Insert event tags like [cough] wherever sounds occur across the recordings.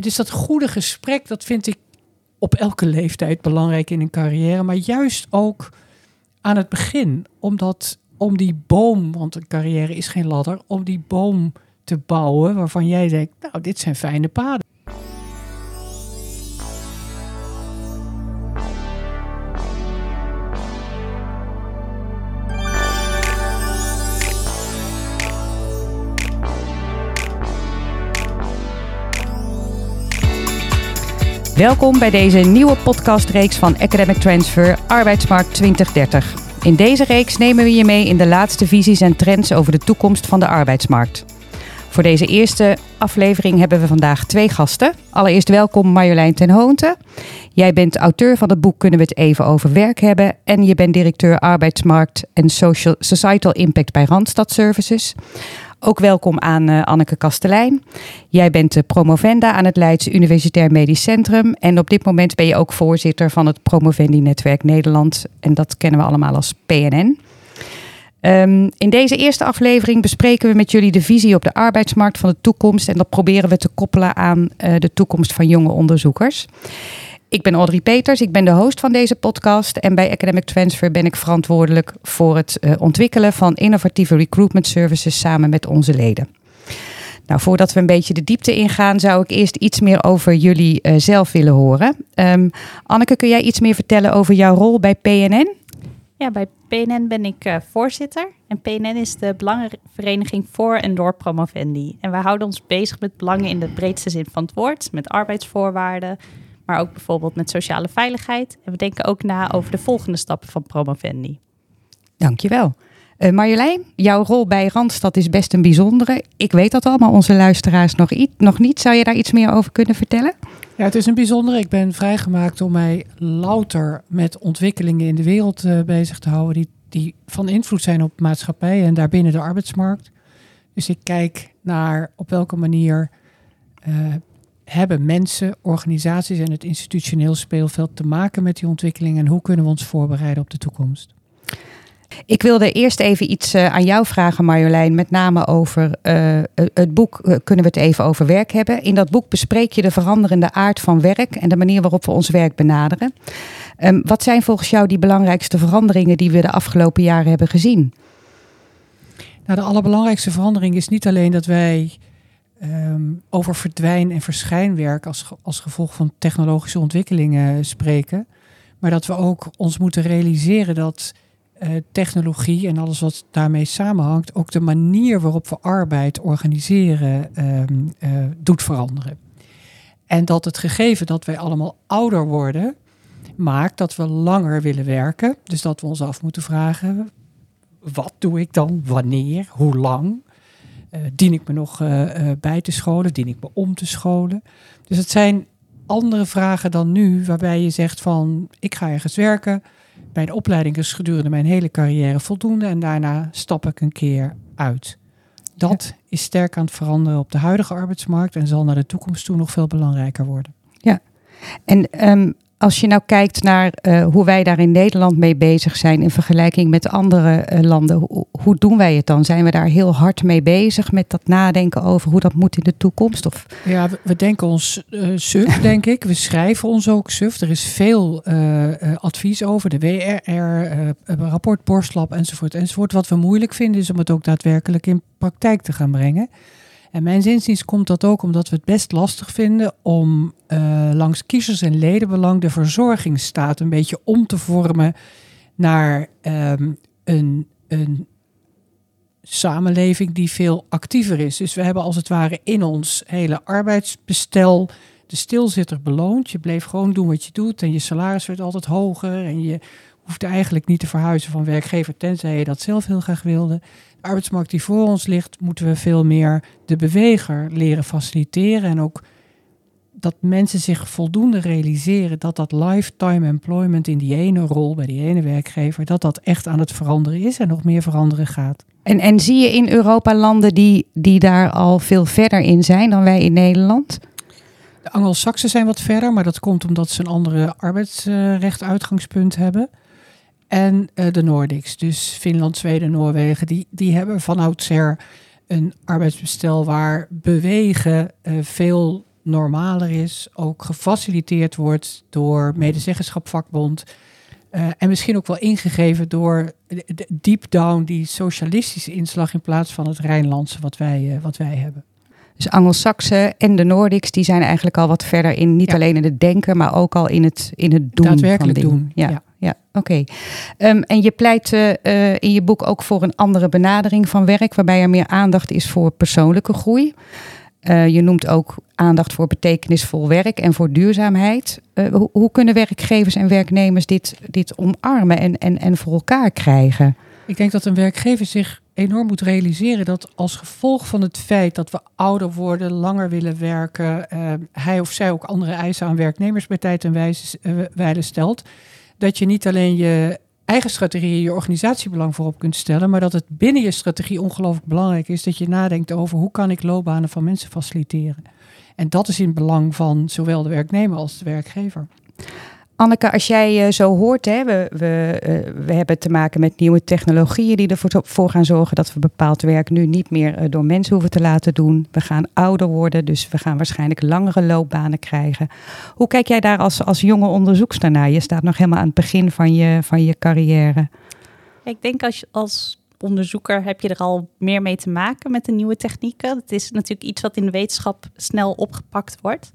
Het is dat goede gesprek, dat vind ik op elke leeftijd belangrijk in een carrière, maar juist ook aan het begin, omdat om die boom, want een carrière is geen ladder, om die boom te bouwen waarvan jij denkt, nou, dit zijn fijne paden. Welkom bij deze nieuwe podcastreeks van Academic Transfer Arbeidsmarkt 2030. In deze reeks nemen we je mee in de laatste visies en trends over de toekomst van de arbeidsmarkt. Voor deze eerste aflevering hebben we vandaag twee gasten. Allereerst welkom Marjolein ten Hoonte. Jij bent auteur van het boek Kunnen we het even over werk hebben en je bent directeur arbeidsmarkt en social, societal impact bij Randstad Services. Ook welkom aan uh, Anneke Kastelein. Jij bent de promovenda aan het Leidse Universitair Medisch Centrum. En op dit moment ben je ook voorzitter van het Promovendi-netwerk Nederland. En dat kennen we allemaal als PNN. Ehm, in deze eerste aflevering bespreken we met jullie de visie op de arbeidsmarkt van de toekomst. En dat proberen we te koppelen aan uh, de toekomst van jonge onderzoekers. Ik ben Audrey Peters, ik ben de host van deze podcast en bij Academic Transfer ben ik verantwoordelijk voor het uh, ontwikkelen van innovatieve recruitment services samen met onze leden. Nou, voordat we een beetje de diepte ingaan, zou ik eerst iets meer over jullie uh, zelf willen horen. Um, Anneke, kun jij iets meer vertellen over jouw rol bij PNN? Ja, bij PNN ben ik uh, voorzitter. En PNN is de belangenvereniging voor en door Promovendi. En wij houden ons bezig met belangen in de breedste zin van het woord, met arbeidsvoorwaarden, maar ook bijvoorbeeld met sociale veiligheid. En we denken ook na over de volgende stappen van Promovendi. Dankjewel. Uh, Marjolein, jouw rol bij Randstad is best een bijzondere. Ik weet dat al, maar onze luisteraars nog, iets, nog niet. Zou je daar iets meer over kunnen vertellen? Ja, het is een bijzondere. Ik ben vrijgemaakt om mij louter met ontwikkelingen in de wereld uh, bezig te houden. Die, die van invloed zijn op maatschappij en daarbinnen de arbeidsmarkt. Dus ik kijk naar op welke manier uh, hebben mensen, organisaties en het institutioneel speelveld te maken met die ontwikkeling en hoe kunnen we ons voorbereiden op de toekomst? Ik wilde eerst even iets uh, aan jou vragen, Marjolein, met name over uh, het boek uh, Kunnen we het even over werk hebben. In dat boek bespreek je de veranderende aard van werk en de manier waarop we ons werk benaderen. Um, wat zijn volgens jou die belangrijkste veranderingen die we de afgelopen jaren hebben gezien? Nou, de allerbelangrijkste verandering is niet alleen dat wij um, over verdwijn- en verschijnwerk als, als gevolg van technologische ontwikkelingen spreken. Maar dat we ook ons moeten realiseren dat uh, technologie en alles wat daarmee samenhangt, ook de manier waarop we arbeid organiseren, um, uh, doet veranderen. En dat het gegeven dat wij allemaal ouder worden, maakt dat we langer willen werken. Dus dat we ons af moeten vragen: wat doe ik dan? Wanneer? Hoe lang? Uh, dien ik me nog uh, uh, bij te scholen? Dien ik me om te scholen? Dus het zijn andere vragen dan nu, waarbij je zegt van ik ga ergens werken. Bij de opleiding is gedurende mijn hele carrière voldoende en daarna stap ik een keer uit. Dat ja. is sterk aan het veranderen op de huidige arbeidsmarkt en zal naar de toekomst toe nog veel belangrijker worden. Ja, en um, als je nou kijkt naar uh, hoe wij daar in Nederland mee bezig zijn in vergelijking met andere uh, landen, hoe, hoe, doen wij het dan? Zijn we daar heel hard mee bezig met dat nadenken over hoe dat moet in de toekomst? Of? Ja, we, we denken ons uh, suf, [laughs] denk ik. We schrijven ons ook suf. Er is veel advies over, de WRR, rapport Borstlab enzovoort enzovoort. Wat we moeilijk vinden is om het ook daadwerkelijk in praktijk te gaan brengen. En mijn zinziens komt dat ook omdat we het best lastig vinden om uh, langs kiezers- en ledenbelang de verzorgingsstaat een beetje om te vormen naar um, een, een samenleving die veel actiever is. Dus we hebben als het ware in ons hele arbeidsbestel de stilzitter beloond. Je bleef gewoon doen wat je doet en je salaris werd altijd hoger en je hoefde eigenlijk niet te verhuizen van werkgever, tenzij je dat zelf heel graag wilde arbeidsmarkt die voor ons ligt, moeten we veel meer de beweger leren faciliteren. En ook dat mensen zich voldoende realiseren dat dat lifetime employment in die ene rol bij die ene werkgever, dat dat echt aan het veranderen is en nog meer veranderen gaat. En, en zie je in Europa landen die, die daar al veel verder in zijn dan wij in Nederland? De Anglo-Saxen zijn wat verder, maar dat komt omdat ze een andere arbeidsrecht uitgangspunt hebben en uh, de Nordics. Dus Finland, Zweden, Noorwegen, die, die hebben van oudsher een arbeidsbestel waar bewegen uh, veel normaler is, ook gefaciliteerd wordt door medezeggenschap vakbond. Uh, en misschien ook wel ingegeven door de, deep down die socialistische inslag in plaats van het Rijnlandse wat wij, wat wij hebben. Dus Anglo-Saxen en de Nordics, die zijn eigenlijk al wat verder in, niet alleen in het denken, maar ook al in het, in het doen. Daadwerkelijk doen. Ja, ja. Ja oké. Um, en je pleit uh, in je boek ook voor een andere benadering van werk, waarbij er meer aandacht is voor persoonlijke groei. Uh, je noemt ook aandacht voor betekenisvol werk en voor duurzaamheid. Hoe, kunnen werkgevers en werknemers dit, dit omarmen en, en, en voor elkaar krijgen? Ik denk dat een werkgever zich enorm moet realiseren dat als gevolg van het feit dat we ouder worden, langer willen werken, uh, hij of zij ook andere eisen aan werknemers bij tijd en wijze, stelt, dat je niet alleen je eigen strategie je organisatiebelang voorop kunt stellen, maar dat het binnen je strategie ongelooflijk belangrijk is dat je nadenkt over hoe kan ik loopbanen van mensen faciliteren. En dat is in belang van zowel de werknemer als de werkgever. Anneke, als jij uh, zo hoort, hè, we, we, uh, we hebben te maken met nieuwe technologieën die ervoor gaan zorgen dat we bepaald werk nu niet meer uh, door mensen hoeven te laten doen. We gaan ouder worden, dus we gaan waarschijnlijk langere loopbanen krijgen. Hoe kijk jij daar als, als jonge onderzoekster naar? Je staat nog helemaal aan het begin van je, van je carrière. Ik denk als, als onderzoeker heb je er al meer mee te maken met de nieuwe technieken. Het is natuurlijk iets wat in de wetenschap snel opgepakt wordt.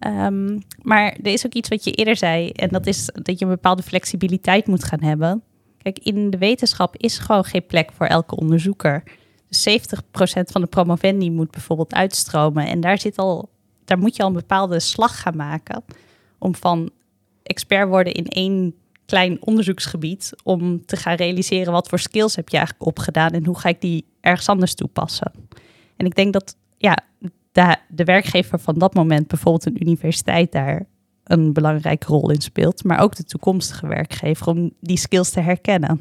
Um, maar er is ook iets wat je eerder zei, en dat is dat je een bepaalde flexibiliteit moet gaan hebben. Kijk, in de wetenschap is gewoon geen plek voor elke onderzoeker. Dus 70% van de promovendi moet bijvoorbeeld uitstromen. En daar, zit al, daar moet je al een bepaalde slag gaan maken om van expert worden in één klein onderzoeksgebied om te gaan realiseren wat voor skills heb je eigenlijk opgedaan en hoe ga ik die ergens anders toepassen. En ik denk dat ja, de, de werkgever van dat moment, bijvoorbeeld een universiteit, daar een belangrijke rol in speelt. Maar ook de toekomstige werkgever om die skills te herkennen.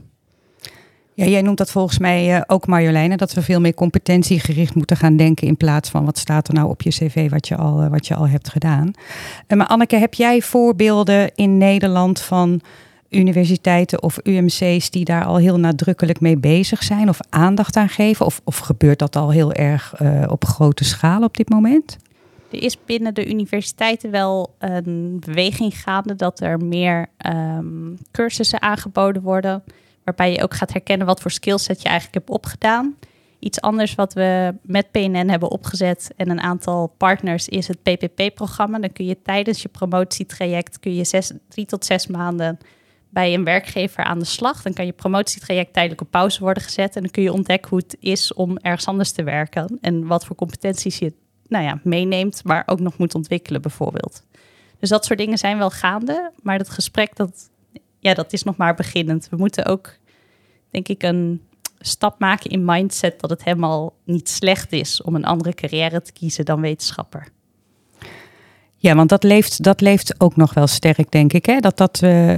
Ja, jij noemt dat volgens mij uh, ook Marjoleine, dat we veel meer competentiegericht moeten gaan denken in plaats van wat staat er nou op je cv wat je al, uh, wat je al hebt gedaan. Uh, maar Anneke, heb jij voorbeelden in Nederland van universiteiten of UMC's die daar al heel nadrukkelijk mee bezig zijn of aandacht aan geven? Of, of gebeurt dat al heel erg uh, op grote schaal op dit moment? Er is binnen de universiteiten wel een beweging gaande dat er meer um, cursussen aangeboden worden. Waarbij je ook gaat herkennen wat voor skillset je eigenlijk hebt opgedaan. Iets anders wat we met PNN hebben opgezet en een aantal partners is het PPP-programma. Dan kun je tijdens je promotietraject kun je zes, drie tot zes maanden bij een werkgever aan de slag. Dan kan je promotietraject tijdelijk op pauze worden gezet. En dan kun je ontdekken hoe het is om ergens anders te werken. En wat voor competenties je nou ja, meeneemt, maar ook nog moet ontwikkelen bijvoorbeeld. Dus dat soort dingen zijn wel gaande. Maar dat gesprek, dat, ja, dat is nog maar beginnend. We moeten ook, denk ik, een stap maken in mindset dat het helemaal niet slecht is om een andere carrière te kiezen dan wetenschapper. Ja, want dat leeft, dat leeft ook nog wel sterk, denk ik. Hè? Dat dat, uh,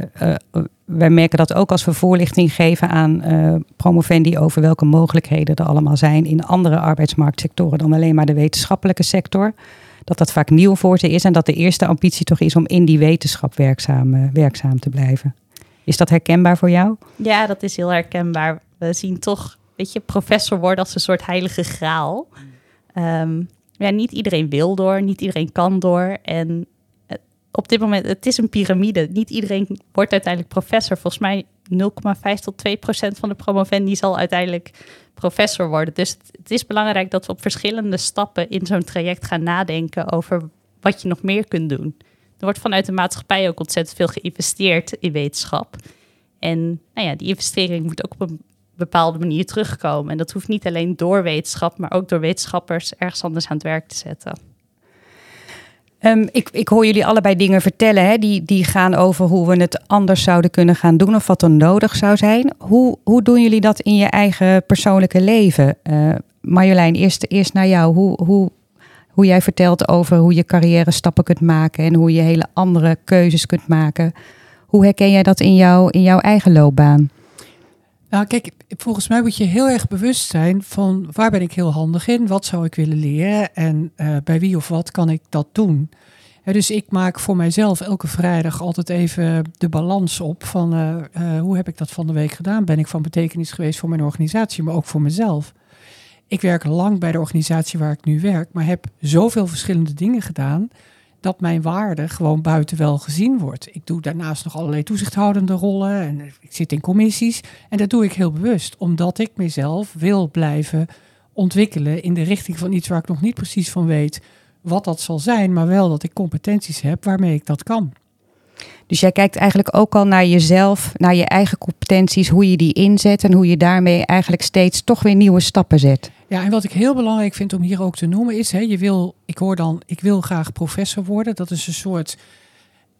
wij merken dat ook als we voorlichting geven aan uh, promovendi over welke mogelijkheden er allemaal zijn in andere arbeidsmarktsectoren dan alleen maar de wetenschappelijke sector. Dat dat vaak nieuw voor ze is en dat de eerste ambitie toch is om in die wetenschap werkzaam, werkzaam te blijven. Is dat herkenbaar voor jou? Ja, dat is heel herkenbaar. We zien toch, weet je, professor worden als een soort heilige graal. Um, ja, niet iedereen wil door, niet iedereen kan door. En eh, op dit moment, het is een piramide. Niet iedereen wordt uiteindelijk professor. Volgens mij 0,5 tot 2 procent van de promovendi zal uiteindelijk professor worden. Dus het, het, is belangrijk dat we op verschillende stappen in zo'n traject gaan nadenken over wat je nog meer kunt doen. Er wordt vanuit de maatschappij ook ontzettend veel geïnvesteerd in wetenschap. En nou ja, die investering moet ook op een bepaalde manier terugkomen. En dat hoeft niet alleen door wetenschap, maar ook door wetenschappers ergens anders aan het werk te zetten. Um, ik, ik, hoor jullie allebei dingen vertellen hè, die, die gaan over hoe we het anders zouden kunnen gaan doen of wat er nodig zou zijn. Hoe, hoe doen jullie dat in je eigen persoonlijke leven? Uh, Marjolein, eerst, eerst naar jou. Hoe, hoe, hoe jij vertelt over hoe je carrière stappen kunt maken en hoe je hele andere keuzes kunt maken. Hoe herken jij dat in, jou, in jouw eigen loopbaan? Nou, kijk, volgens mij moet je heel erg bewust zijn van waar ben ik heel handig in, wat zou ik willen leren en uh, bij wie of wat kan ik dat doen. dus ik maak voor mijzelf elke vrijdag altijd even de balans op van uh, uh, hoe heb ik dat van de week gedaan? Ben ik van betekenis geweest voor mijn organisatie, maar ook voor mezelf? ik werk lang bij de organisatie waar ik nu werk, maar heb zoveel verschillende dingen gedaan dat mijn waarde gewoon buiten wel gezien wordt. Ik doe daarnaast nog allerlei toezichthoudende rollen en ik zit in commissies. En dat doe ik heel bewust, omdat ik mezelf wil blijven ontwikkelen in de richting van iets waar ik nog niet precies van weet wat dat zal zijn, maar wel dat ik competenties heb waarmee ik dat kan. Dus jij kijkt eigenlijk ook al naar jezelf, naar je eigen competenties, hoe je die inzet en hoe je daarmee eigenlijk steeds toch weer nieuwe stappen zet. Ja, en wat ik heel belangrijk vind om hier ook te noemen is, hè, je wil, ik hoor dan, ik wil graag professor worden. Dat is een soort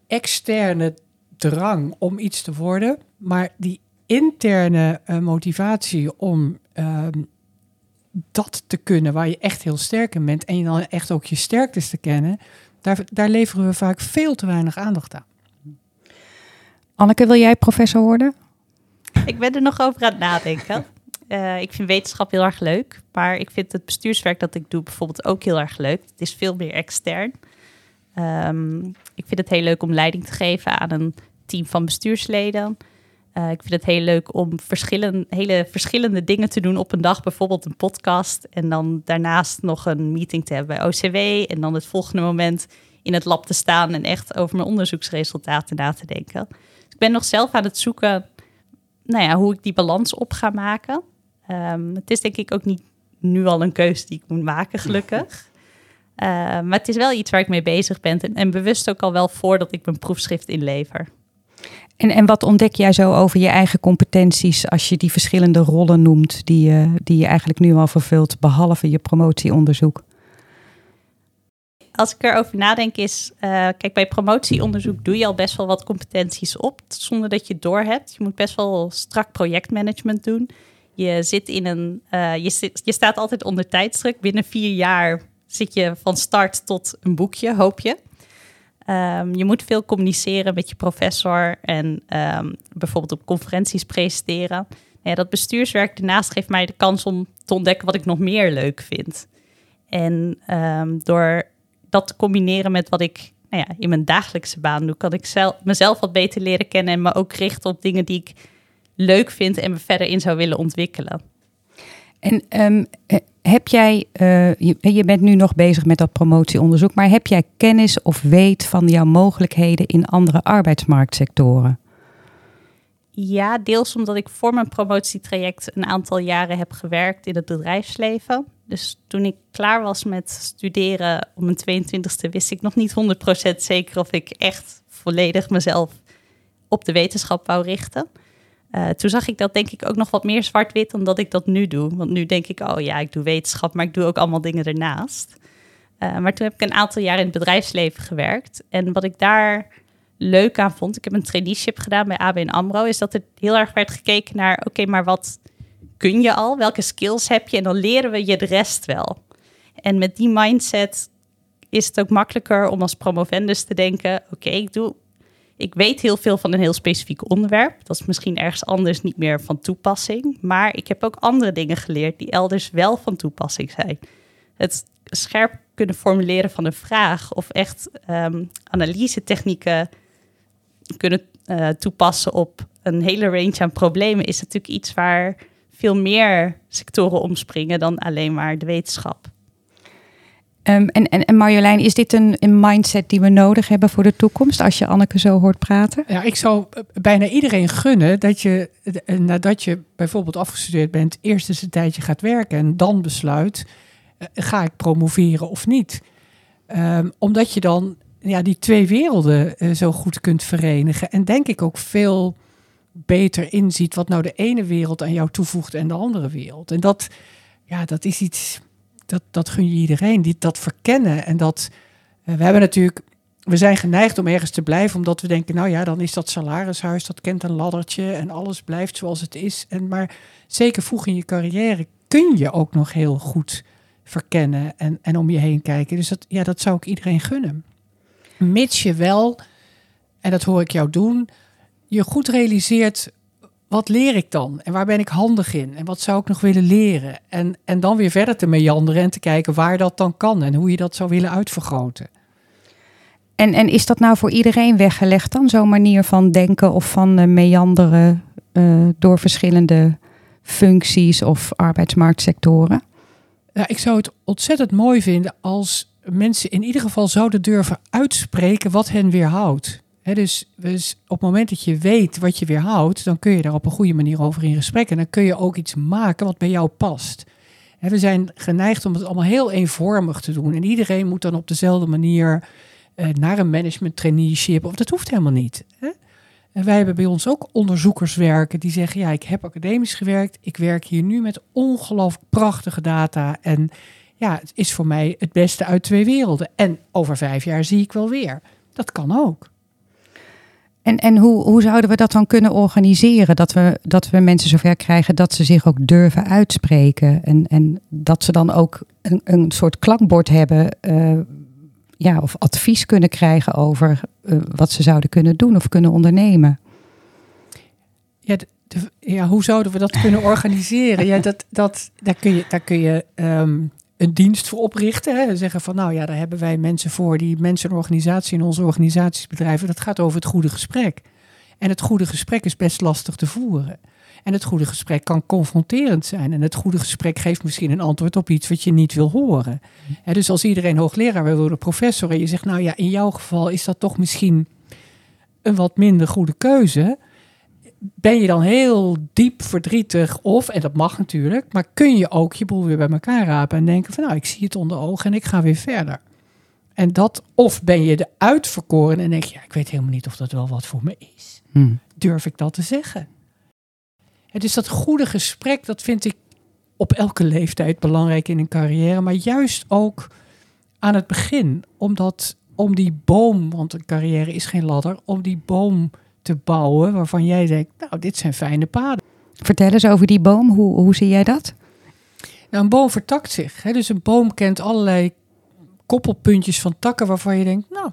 externe drang om iets te worden, maar die interne uh, motivatie om uh, dat te kunnen, waar je echt heel sterk in bent en je dan echt ook je sterktes te kennen, daar, daar leveren we vaak veel te weinig aandacht aan. Anneke, wil jij professor worden? Ik ben er nog over aan het nadenken. Uh, ik vind wetenschap heel erg leuk, maar ik vind het bestuurswerk dat ik doe bijvoorbeeld ook heel erg leuk. Het is veel meer extern. Um, ik vind het heel leuk om leiding te geven aan een team van bestuursleden. Uh, ik vind het heel leuk om verschillen, hele verschillende dingen te doen op een dag. Bijvoorbeeld een podcast en dan daarnaast nog een meeting te hebben bij OCW. En dan het volgende moment in het lab te staan en echt over mijn onderzoeksresultaten na te denken. Ik ben nog zelf aan het zoeken nou ja, hoe ik die balans op ga maken. Um, het is denk ik ook niet nu al een keuze die ik moet maken, gelukkig. Uh, [laughs] maar het is wel iets waar ik mee bezig ben en, en bewust ook al wel voordat ik mijn proefschrift inlever. En, en wat ontdek jij zo over je eigen competenties als je die verschillende rollen noemt die, uh, die je eigenlijk nu al vervult, behalve je promotieonderzoek? Als ik erover nadenk is, uh, kijk bij promotieonderzoek doe je al best wel wat competenties op, zonder dat je het doorhebt. Je moet best wel strak projectmanagement doen. Je zit in een, uh, je, zit, je staat altijd onder tijdsdruk. Binnen vier jaar zit je van start tot een boekje, hoop je. Um, je moet veel communiceren met je professor en um, bijvoorbeeld op conferenties presenteren. Ja, dat bestuurswerk daarnaast geeft mij de kans om te ontdekken wat ik nog meer leuk vind. En um, door dat combineren met wat ik nou ja, in mijn dagelijkse baan doe, kan ik zelf, mezelf wat beter leren kennen en me ook richten op dingen die ik leuk vind en me verder in zou willen ontwikkelen. En um, heb jij, je, je, bent nu nog bezig met dat promotieonderzoek, maar heb jij kennis of weet van jouw mogelijkheden in andere arbeidsmarktsectoren? Ja, deels omdat ik voor mijn promotietraject een aantal jaren heb gewerkt in het bedrijfsleven. Dus toen ik klaar was met studeren op mijn 22e, wist ik nog niet 100% zeker of ik echt volledig mezelf op de wetenschap wou richten. Uh, toen zag ik dat denk ik ook nog wat meer zwart-wit dan dat ik dat nu doe. Want nu denk ik, oh ja, ik doe wetenschap, maar ik doe ook allemaal dingen ernaast. Uh, maar toen heb ik een aantal jaar in het bedrijfsleven gewerkt. En wat ik daar leuk aan vond, ik heb een traineeship gedaan bij ABN AMRO, is dat er heel erg werd gekeken naar, oké, maar wat kun je al? Welke skills heb je? En dan leren we je de rest wel. En met die mindset is het ook makkelijker om als promovendus te denken, oké, ik doe ik weet heel veel van een heel specifiek onderwerp. Dat is misschien ergens anders niet meer van toepassing. Maar ik heb ook andere dingen geleerd die elders wel van toepassing zijn. Het scherp kunnen formuleren van een vraag of echt um, analyse technieken kunnen uh, toepassen op een hele range aan problemen is natuurlijk iets waar veel meer sectoren omspringen dan alleen maar de wetenschap. Um, en, en, en Marjolein, is dit een, een mindset die we nodig hebben voor de toekomst als je Anneke zo hoort praten? Ja, ik zou bijna iedereen gunnen dat je nadat je bijvoorbeeld afgestudeerd bent, eerst eens een tijdje gaat werken en dan besluit, uh, ga ik promoveren of niet? Um, omdat je dan ja, die twee werelden uh, zo goed kunt verenigen en denk ik ook veel beter inziet wat nou de ene wereld aan jou toevoegt en de andere wereld. En dat, ja, dat is iets dat, dat gun je iedereen. Die, dat verkennen en dat. Uh, we hebben natuurlijk. We zijn geneigd om ergens te blijven, omdat we denken, nou ja, dan is dat salarishuis, dat kent een laddertje en alles blijft zoals het is. En, maar zeker vroeg in je carrière kun je ook nog heel goed verkennen en, en om je heen kijken. Dus dat, ja, dat zou ik iedereen gunnen. Mits je wel, en dat hoor ik jou doen, je goed realiseert wat leer ik dan? En waar ben ik handig in? En wat zou ik nog willen leren? En, en dan weer verder te meanderen en te kijken waar dat dan kan en hoe je dat zou willen uitvergroten. En, en is dat nou voor iedereen weggelegd dan, zo'n manier van denken of van uh, meanderen uh, door verschillende functies of arbeidsmarktsectoren? Ja, ik zou het ontzettend mooi vinden als mensen in ieder geval zouden durven uitspreken wat hen weerhoudt. He, dus, dus op het moment dat je weet wat je weerhoudt, dan kun je daar op een goede manier over in gesprek. En dan kun je ook iets maken wat bij jou past. We zijn geneigd om het allemaal heel eenvormig te doen. En iedereen moet dan op dezelfde manier uh, naar een management traineeship. Of dat hoeft helemaal niet. En wij hebben bij ons ook onderzoekers werken die zeggen: Ja, ik heb academisch gewerkt. Ik werk hier nu met ongelooflijk prachtige data. En ja, het is voor mij het beste uit twee werelden. En over vijf jaar zie ik wel weer. Dat kan ook. En, en hoe, hoe zouden we dat dan kunnen organiseren? Dat we, dat we mensen zover krijgen dat ze zich ook durven uitspreken. En, en dat ze dan ook een, een soort klankbord hebben. Uh, ja, of advies kunnen krijgen over uh, wat ze zouden kunnen doen of kunnen ondernemen. Ja, de, ja hoe zouden we dat kunnen organiseren? ja, dat, dat, daar kun je, daar kun je um, een dienst voor oprichten. Hè? Zeggen van nou ja, daar hebben wij mensen voor die mensen en organisatie in onze organisatiesbedrijven. Dat gaat over het goede gesprek. En het goede gesprek is best lastig te voeren. En het goede gesprek kan confronterend zijn. En het goede gesprek geeft misschien een antwoord op iets wat je niet wil horen. dus als iedereen hoogleraar wil worden, professor, en je zegt, nou ja, in jouw geval is dat toch misschien een wat minder goede keuze. Ben je dan heel diep verdrietig of, en dat mag natuurlijk, maar kun je ook je boel weer bij elkaar rapen en denken van nou, ik zie het onder ogen en ik ga weer verder. En dat, of ben je de uitverkoren en denk je, ja, ik weet helemaal niet of dat wel wat voor me is. Hmm. Durf ik dat te zeggen? Het is dat goede gesprek, dat vind ik op elke leeftijd belangrijk in een carrière, maar juist ook aan het begin, omdat om die boom, want een carrière is geen ladder, om die boom te bouwen waarvan jij denkt, nou, dit zijn fijne paden. Vertel eens over die boom, hoe, hoe zie jij dat? Nou, een boom vertakt zich. Hè? Dus een boom kent allerlei koppelpuntjes van takken waarvan je denkt, nou,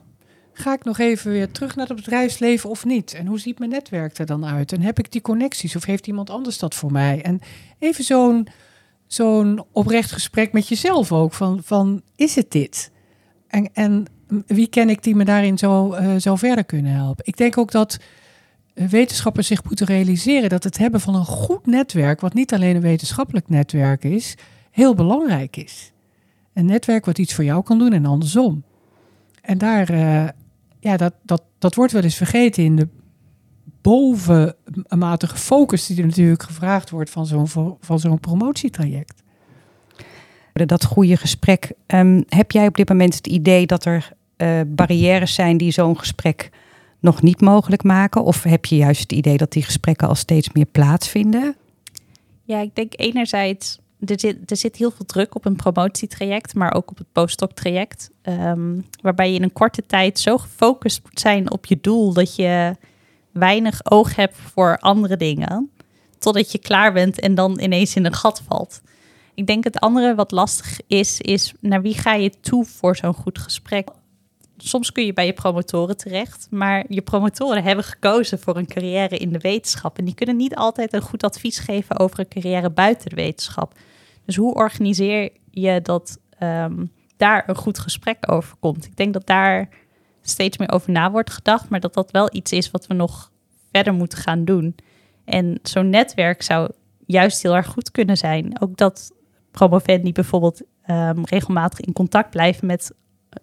Ga ik nog even weer terug naar het bedrijfsleven of niet? En hoe ziet mijn netwerk er dan uit? En heb ik die connecties of heeft iemand anders dat voor mij? En even zo'n zo'n oprecht gesprek met jezelf ook. Van, van is het dit? En, en wie ken ik die me daarin zo, uh, zo verder kunnen helpen? Ik denk ook dat wetenschappers zich moeten realiseren dat het hebben van een goed netwerk, wat niet alleen een wetenschappelijk netwerk is, heel belangrijk is. Een netwerk wat iets voor jou kan doen en andersom. En daar, uh, ja, dat, dat, dat wordt wel eens vergeten in de bovenmatige focus die er natuurlijk gevraagd wordt van zo'n, van zo'n promotietraject. Dat goede gesprek. Um, heb jij op dit moment het idee dat er uh, barrières zijn die zo'n gesprek nog niet mogelijk maken? Of heb je juist het idee dat die gesprekken al steeds meer plaatsvinden? Ja, ik denk enerzijds er zit, er zit heel veel druk op een promotietraject, maar ook op het postdoc traject. Um, waarbij je in een korte tijd zo gefocust moet zijn op je doel dat je weinig oog hebt voor andere dingen. Totdat je klaar bent en dan ineens in een gat valt. Ik denk het andere wat lastig is, is naar wie ga je toe voor zo'n goed gesprek? Soms kun je bij je promotoren terecht, maar je promotoren hebben gekozen voor een carrière in de wetenschap. En die kunnen niet altijd een goed advies geven over een carrière buiten de wetenschap. Dus hoe organiseer je dat um, daar een goed gesprek over komt? Ik denk dat daar steeds meer over na wordt gedacht, maar dat dat wel iets is wat we nog verder moeten gaan doen. En zo'n netwerk zou juist heel erg goed kunnen zijn. Ook dat promovendi bijvoorbeeld um, regelmatig in contact blijven met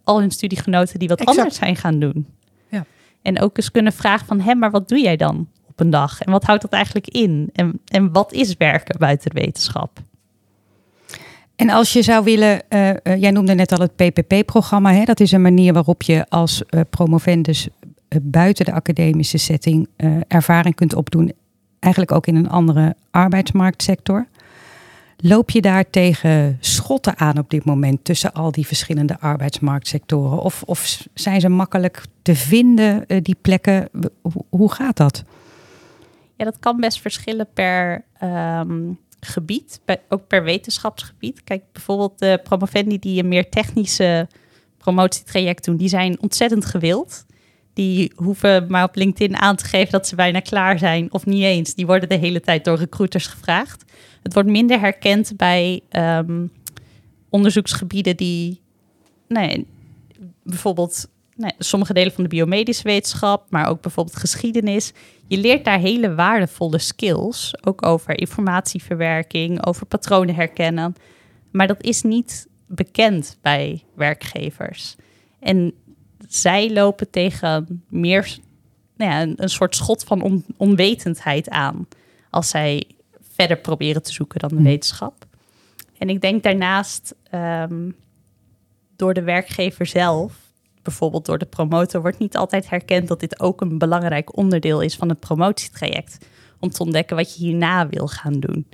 al hun studiegenoten die wat anders zijn gaan doen. Ja. En ook eens kunnen vragen van, hem, maar wat doe jij dan op een dag? En wat houdt dat eigenlijk in? En, en wat is werken buiten de wetenschap? En als je zou willen, uh, uh, jij noemde net al het PPP-programma, dat is een manier waarop je als uh, promovendus buiten de academische setting ervaring kunt opdoen, eigenlijk ook in een andere arbeidsmarktsector. Loop je daar tegen schotten aan op dit moment tussen al die verschillende arbeidsmarktsectoren? Of, of zijn ze makkelijk te vinden, uh, die plekken? Hoe gaat dat? Ja, dat kan best verschillen per um, gebied, ook per wetenschapsgebied. Kijk, bijvoorbeeld de promovendi die een meer technische promotietraject doen, die zijn ontzettend gewild. Die hoeven maar op LinkedIn aan te geven dat ze bijna klaar zijn, of niet eens. Die worden de hele tijd door recruiters gevraagd. Het wordt minder herkend bij um, onderzoeksgebieden die, nee, bijvoorbeeld nee, sommige delen van de biomedische wetenschap, maar ook bijvoorbeeld geschiedenis. Je leert daar hele waardevolle skills, ook over informatieverwerking, over patronen herkennen, Maar dat is niet bekend bij werkgevers. En zij lopen tegen meer nou ja, een, soort schot van on, onwetendheid aan. Als zij verder proberen te zoeken dan de Hmm. wetenschap. En ik denk daarnaast ehm, door de werkgever zelf, bijvoorbeeld door de promotor, wordt niet altijd herkend dat dit ook een belangrijk onderdeel is van het promotietraject. Om te ontdekken wat je hierna wil gaan doen.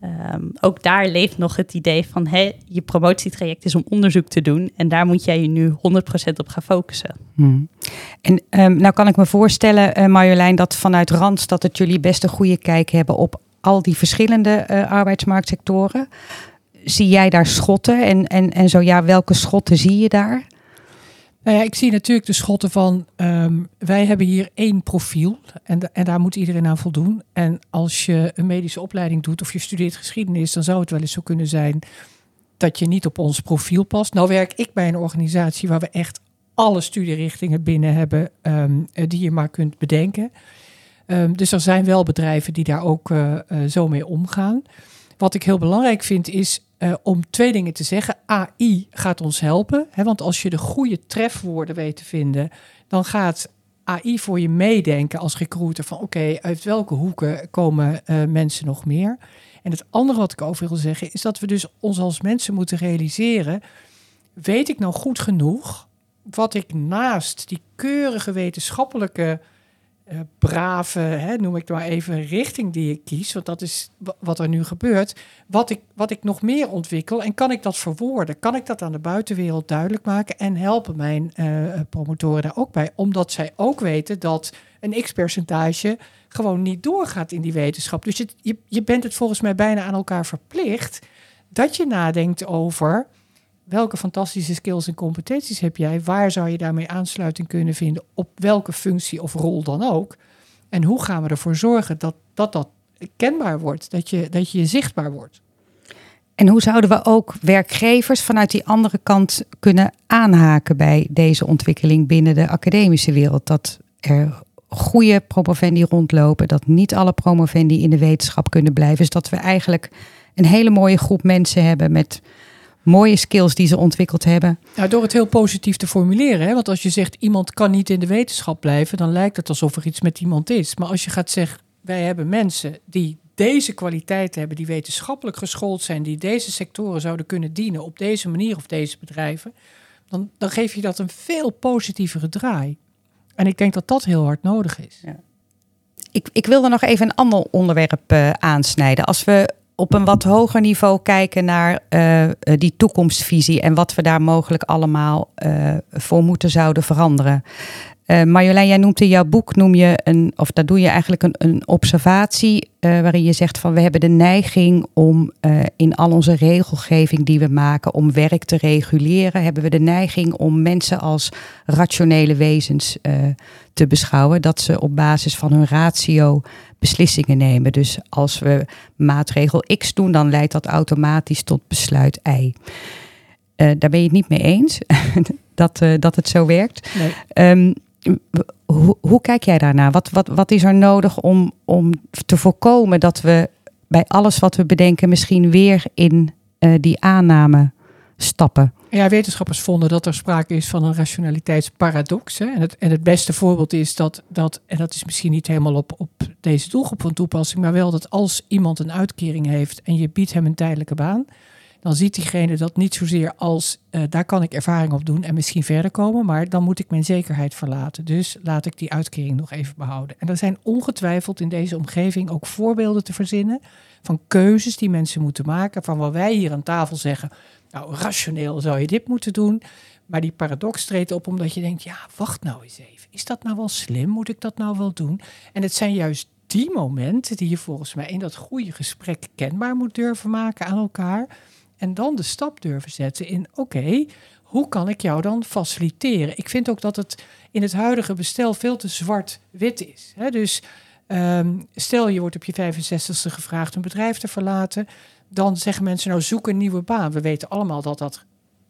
Ehm, ook daar leeft nog het idee van hé, je promotietraject is om onderzoek te doen. En daar moet jij je nu 100% op gaan focussen. Hmm. En ehm, nou kan ik me voorstellen, eh, Marjolein, dat vanuit Randstad dat jullie best een goede kijk hebben op al die verschillende eh, arbeidsmarktsectoren. Zie jij daar schotten? En, en, en zo ja, welke schotten zie je daar? Nou ja, ik zie natuurlijk de schotten van, ehm, wij hebben hier één profiel en, en daar moet iedereen aan voldoen. En als je een medische opleiding doet of je studeert geschiedenis, dan zou het wel eens zo kunnen zijn dat je niet op ons profiel past. Nou werk ik bij een organisatie waar we echt alle studierichtingen binnen hebben ehm, eh, die je maar kunt bedenken. Ehm, dus er zijn wel bedrijven die daar ook eh, eh, zo mee omgaan. Wat ik heel belangrijk vind is eh, om twee dingen te zeggen. AI gaat ons helpen. Hè, want als je de goede trefwoorden weet te vinden, dan gaat AI voor je meedenken als recruiter van oké, uit welke hoeken komen mensen nog meer. En het andere wat ik over wil zeggen is dat we dus ons als mensen moeten realiseren, weet ik nou goed genoeg wat ik naast die keurige wetenschappelijke eh, brave, hè, noem ik het maar even, richting die ik kies, want dat is wa- wat er nu gebeurt, wat ik, wat ik nog meer ontwikkel en kan ik dat verwoorden? Kan ik dat aan de buitenwereld duidelijk maken en helpen mijn eh, promotoren daar ook bij? Omdat zij ook weten dat een x-percentage gewoon niet doorgaat in die wetenschap. Dus je, je bent het volgens mij bijna aan elkaar verplicht dat je nadenkt over welke fantastische skills en competenties heb jij? Waar zou je daarmee aansluiting kunnen vinden? Op welke functie of rol dan ook? En hoe gaan we ervoor zorgen dat dat, dat kenbaar wordt? Dat je, dat je zichtbaar wordt? En hoe zouden we ook werkgevers vanuit die andere kant kunnen aanhaken bij deze ontwikkeling binnen de academische wereld? Dat er goede promovendi rondlopen, dat niet alle promovendi in de wetenschap kunnen blijven. Dus dat we eigenlijk een hele mooie groep mensen hebben met mooie skills die ze ontwikkeld hebben. Door het heel positief te formuleren. Hè? Want als je zegt iemand kan niet in de wetenschap blijven, dan lijkt het alsof er iets met iemand is. Maar als je gaat zeggen, wij hebben mensen die deze kwaliteiten hebben, die wetenschappelijk geschoold zijn, die deze sectoren zouden kunnen dienen op deze manier of deze bedrijven, dan, dan geef je dat een veel positievere draai. En ik denk dat dat heel hard nodig is. Ik, ik wilde nog even een ander onderwerp eh, aansnijden. Als we op een wat hoger niveau kijken naar eh, die toekomstvisie en wat we daar mogelijk allemaal eh, voor moeten zouden veranderen. Eh Marjolein, jij noemt in jouw boek, noem je een, of daar doe je eigenlijk een, een observatie eh, waarin je zegt van we hebben de neiging om eh, in al onze regelgeving die we maken om werk te reguleren, hebben we de neiging om mensen als rationele wezens te beschouwen. Dat ze op basis van hun ratio beslissingen nemen. Dus als we maatregel X doen, dan leidt dat automatisch tot besluit Y. Daar ben je het niet mee eens [laughs] dat, dat het zo werkt. Nee. Ehm, hoe, hoe kijk jij daarnaar? Wat, wat, wat is er nodig om, om te voorkomen dat we bij alles wat we bedenken misschien weer in eh, die aanname stappen? Ja, wetenschappers vonden dat er sprake is van een rationaliteitsparadox. Hè? En, het, en het beste voorbeeld is dat, dat, en dat is misschien niet helemaal op, op deze doelgroep van toepassing, maar wel dat als iemand een uitkering heeft en je biedt hem een tijdelijke baan, dan ziet diegene dat niet zozeer als eh, daar kan ik ervaring op doen en misschien verder komen, maar dan moet ik mijn zekerheid verlaten. Dus laat ik die uitkering nog even behouden. En er zijn ongetwijfeld in deze omgeving ook voorbeelden te verzinnen van keuzes die mensen moeten maken, van waar wij hier aan tafel zeggen, nou rationeel zou je dit moeten doen, maar die paradox treedt op omdat je denkt, ja wacht nou eens even, is dat nou wel slim? Moet ik dat nou wel doen? En het zijn juist die momenten die je volgens mij in dat goede gesprek kenbaar moet durven maken aan elkaar. En dan de stap durven zetten in: oké, hoe kan ik jou dan faciliteren? Ik vind ook dat het in het huidige bestel veel te zwart-wit is. Hè? Dus ehm, stel je wordt op je 65ste gevraagd een bedrijf te verlaten. Dan zeggen mensen: nou, zoek een nieuwe baan. We weten allemaal dat dat.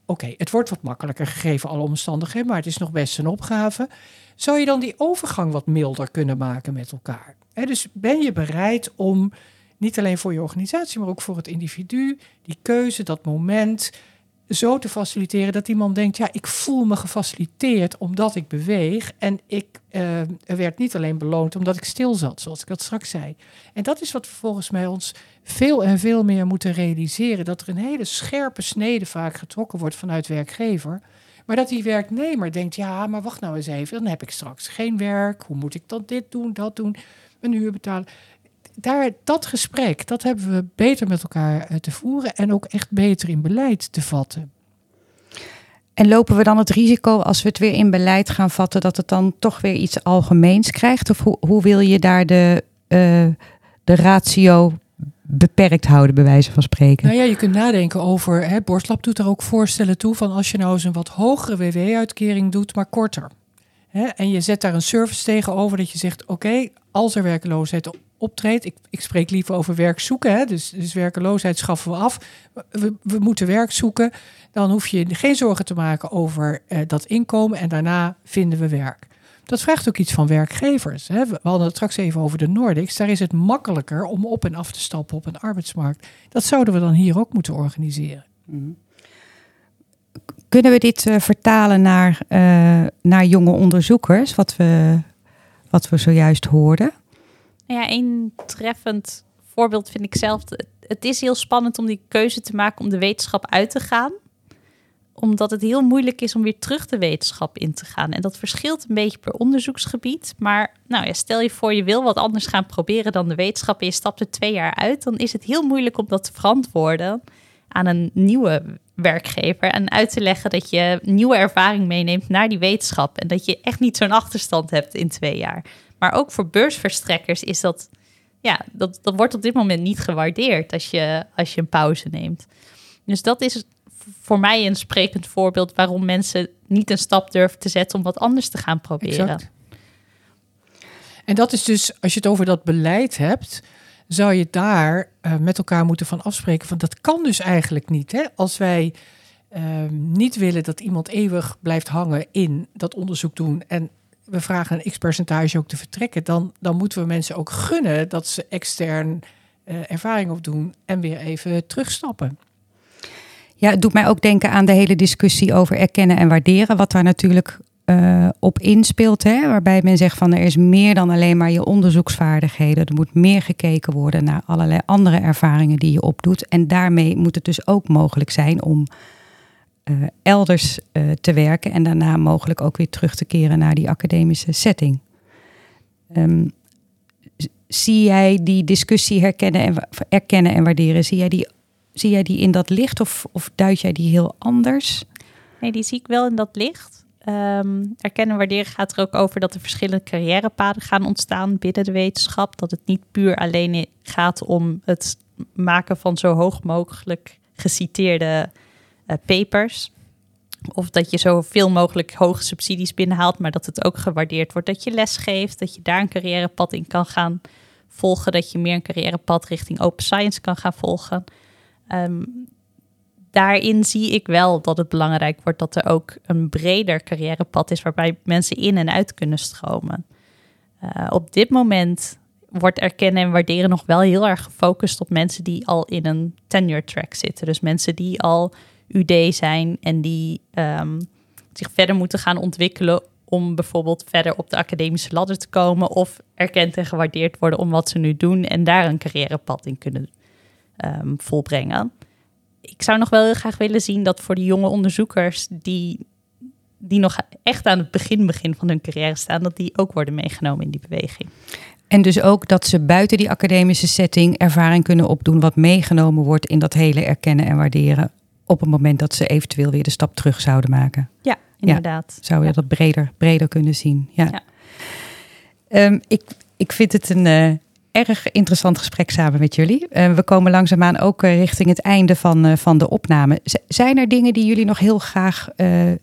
Oké, het wordt wat makkelijker gegeven alle omstandigheden, maar het is nog best een opgave. Zou je dan die overgang wat milder kunnen maken met elkaar? Hè, dus ben je bereid om niet alleen voor je organisatie, maar ook voor het individu, die keuze, dat moment, zo te faciliteren dat iemand denkt, ja, ik voel me gefaciliteerd omdat ik beweeg. En ik uh, werd niet alleen beloond omdat ik stil zat, zoals ik dat straks zei. En dat is wat we volgens mij ons veel en veel meer moeten realiseren. Dat er een hele scherpe snede vaak getrokken wordt vanuit werkgever. Maar dat die werknemer denkt, ja, maar wacht nou eens even, dan heb ik straks geen werk. Hoe moet ik dan dit doen, dat doen, een huur betalen? Daar, dat gesprek, dat hebben we beter met elkaar eh, te voeren en ook echt beter in beleid te vatten. En lopen we dan het risico als we het weer in beleid gaan vatten, dat het dan toch weer iets algemeens krijgt? Of hoe, hoe wil je daar de, uh, de ratio beperkt houden, bij wijze van spreken. Nou ja, je kunt nadenken over, hè, Borstlab doet er ook voorstellen toe van als je nou eens een wat hogere WW-uitkering doet, maar korter. Hè, en je zet daar een service tegenover dat je zegt, oké, als er werkeloosheid optreedt, ik, ik spreek liever over werk zoeken, hè, dus, dus werkeloosheid schaffen we af, we, we moeten werk zoeken, dan hoef je geen zorgen te maken over eh, dat inkomen en daarna vinden we werk. Dat vraagt ook iets van werkgevers. Hè. We hadden het straks even over de Nordics. Daar is het makkelijker om op en af te stappen op een arbeidsmarkt. Dat zouden we dan hier ook moeten organiseren. Mhm. Kunnen we dit uh, vertalen naar, uh, naar jonge onderzoekers, wat we, wat we zojuist hoorden? Nou ja, een treffend voorbeeld vind ik zelf. Het is heel spannend om die keuze te maken om de wetenschap uit te gaan omdat het heel moeilijk is om weer terug de wetenschap in te gaan. En dat verschilt een beetje per onderzoeksgebied. Maar nou ja, stel je voor je wil wat anders gaan proberen dan de wetenschap en je stapt er twee jaar uit, dan is het heel moeilijk om dat te verantwoorden aan een nieuwe werkgever en uit te leggen dat je nieuwe ervaring meeneemt naar die wetenschap en dat je echt niet zo'n achterstand hebt in twee jaar. Maar ook voor beursverstrekkers is dat, ja, dat, dat wordt op dit moment niet gewaardeerd als je, als je een pauze neemt. Dus dat is voor mij een sprekend voorbeeld waarom mensen niet een stap durven te zetten om wat anders te gaan proberen. En dat is dus, als je het over dat beleid hebt, zou je daar uh, met elkaar moeten van afspreken. Van dat kan dus eigenlijk niet. Hè? Als wij uh, niet willen dat iemand eeuwig blijft hangen in dat onderzoek doen en we vragen een x-percentage ook te vertrekken, dan, dan moeten we mensen ook gunnen dat ze extern uh, ervaring opdoen en weer even terugstappen. Ja, het doet mij ook denken aan de hele discussie over erkennen en waarderen, wat daar natuurlijk uh, op inspeelt. Hè? Waarbij men zegt van er is meer dan alleen maar je onderzoeksvaardigheden. Er moet meer gekeken worden naar allerlei andere ervaringen die je opdoet. En daarmee moet het dus ook mogelijk zijn om uh, elders uh, te werken en daarna mogelijk ook weer terug te keren naar die academische setting. Um, zie jij die discussie herkennen en, erkennen en waarderen? Zie jij die Zie jij die in dat licht of, of duid jij die heel anders? Nee, die zie ik wel in dat licht. Um, erkennen waarderen gaat er ook over dat er verschillende carrièrepaden gaan ontstaan binnen de wetenschap. Dat het niet puur alleen gaat om het maken van zo hoog mogelijk geciteerde papers. Of dat je zoveel mogelijk hoge subsidies binnenhaalt, maar dat het ook gewaardeerd wordt dat je les geeft, dat je daar een carrièrepad in kan gaan volgen, dat je meer een carrièrepad richting open science kan gaan volgen. Um, daarin zie ik wel dat het belangrijk wordt dat er ook een breder carrièrepad is waarbij mensen in en uit kunnen stromen. Uh, op dit moment wordt erkennen en waarderen nog wel heel erg gefocust op mensen die al in een tenure track zitten. Dus mensen die al UD zijn en die um, zich verder moeten gaan ontwikkelen om bijvoorbeeld verder op de academische ladder te komen of erkend en gewaardeerd worden om wat ze nu doen en daar een carrièrepad in kunnen um, volbrengen. Ik zou nog wel heel graag willen zien dat voor die jonge onderzoekers die, die nog echt aan het begin, begin van hun carrière staan, dat die ook worden meegenomen in die beweging. En dus ook dat ze buiten die academische setting ervaring kunnen opdoen, wat meegenomen wordt in dat hele erkennen en waarderen. Op het moment dat ze eventueel weer de stap terug zouden maken. Ja, inderdaad. Ja, zou je dat breder, breder kunnen zien? Ja. ja. Um, ik, ik vind het een, uh, erg interessant gesprek samen met jullie. Uh, we komen langzaamaan ook uh, richting het einde van, uh, van de opname. Z zijn er dingen die jullie nog heel graag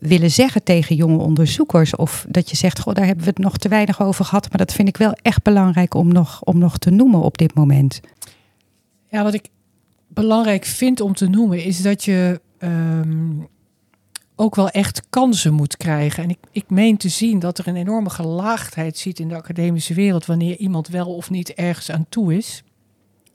willen zeggen tegen jonge onderzoekers? Of dat je zegt, goh, daar hebben we het nog te weinig over gehad, maar dat vind ik wel echt belangrijk om nog, om nog te noemen op dit moment. Ja, wat ik belangrijk vind om te noemen is dat je um, ook wel echt kansen moet krijgen. En ik, ik meen te zien dat er een enorme gelaagdheid ziet in de academische wereld wanneer iemand wel of niet ergens aan toe is.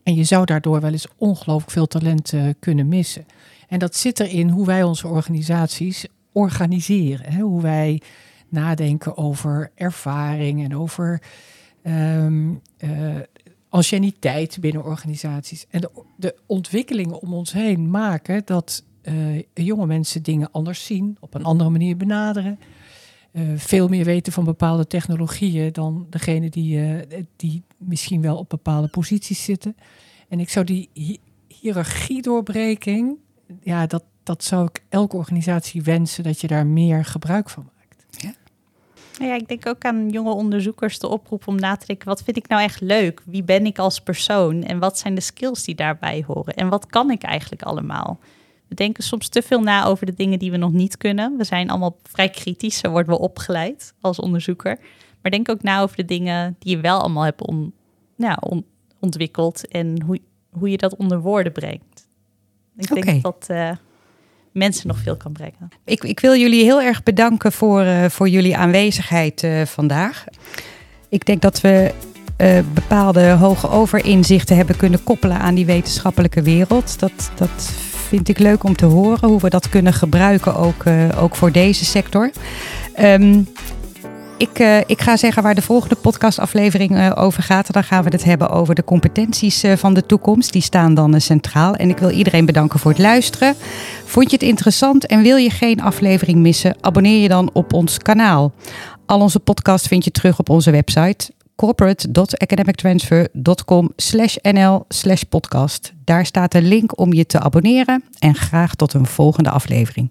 En je zou daardoor wel eens ongelooflijk veel talent uh, kunnen missen. En dat zit erin hoe wij onze organisaties organiseren. Hè? Hoe wij nadenken over ervaring en over um, uh, anciëniteit binnen organisaties. En de, de, ontwikkelingen om ons heen maken dat uh, jonge mensen dingen anders zien, op een andere manier benaderen. Uh, veel meer weten van bepaalde technologieën dan degene die, die misschien wel op bepaalde posities zitten. En ik zou die hi hiërarchiedoorbreking, ja, dat, dat zou ik elke organisatie wensen dat je daar meer gebruik van maakt. Ja? Ja, ik denk ook aan jonge onderzoekers de oproep om na te denken: wat vind ik nou echt leuk? Wie ben ik als persoon? En wat zijn de skills die daarbij horen? En wat kan ik eigenlijk allemaal? We denken soms te veel na over de dingen die we nog niet kunnen. We zijn allemaal vrij kritisch, zo worden we opgeleid als onderzoeker. Maar denk ook na over de dingen die je wel allemaal hebt on, ja, on, ontwikkeld en hoe, hoe je dat onder woorden brengt. Ik denk dat uh, mensen nog veel kan brengen. Ik, ik wil jullie heel erg bedanken voor, uh, voor jullie aanwezigheid uh, vandaag. Ik denk dat we bepaalde hoge overinzichten hebben kunnen koppelen aan die wetenschappelijke wereld. Dat, dat vind ik leuk om te horen, hoe we dat kunnen gebruiken ook, ook voor deze sector. Um, ik, uh, ik ga zeggen waar de volgende podcastaflevering uh, over gaat. Dan gaan we het hebben over de competenties uh, van de toekomst. Die staan dan centraal. En ik wil iedereen bedanken voor het luisteren. Vond je het interessant en wil je geen aflevering missen? Abonneer je dan op ons kanaal. Al onze podcasts vind je terug op onze website corporate.academictransfer.com slash nl slash podcast. Daar staat een link om je te abonneren en graag tot een volgende aflevering.